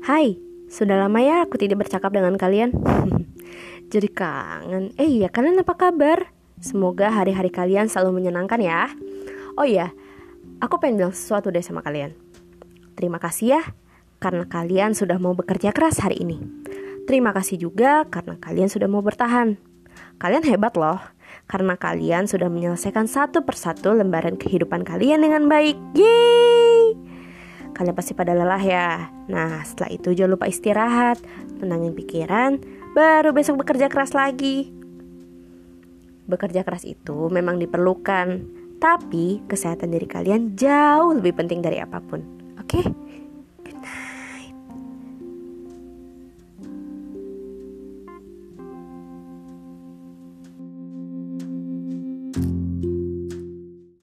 Hai, sudah lama ya aku tidak bercakap dengan kalian. Jadi kangen. Eh iya, kalian apa kabar? Semoga hari-hari kalian selalu menyenangkan ya. Oh iya, aku pengen bilang sesuatu deh sama kalian. Terima kasih ya, karena kalian sudah mau bekerja keras hari ini. Terima kasih juga karena kalian sudah mau bertahan. Kalian hebat loh, karena kalian sudah menyelesaikan satu persatu lembaran kehidupan kalian dengan baik. Yeay! Kalian pasti pada lelah ya. Nah, setelah itu jangan lupa istirahat, tenangin pikiran, baru besok bekerja keras lagi. Bekerja keras itu memang diperlukan, tapi kesehatan diri kalian jauh lebih penting dari apa pun. Oke? Okay?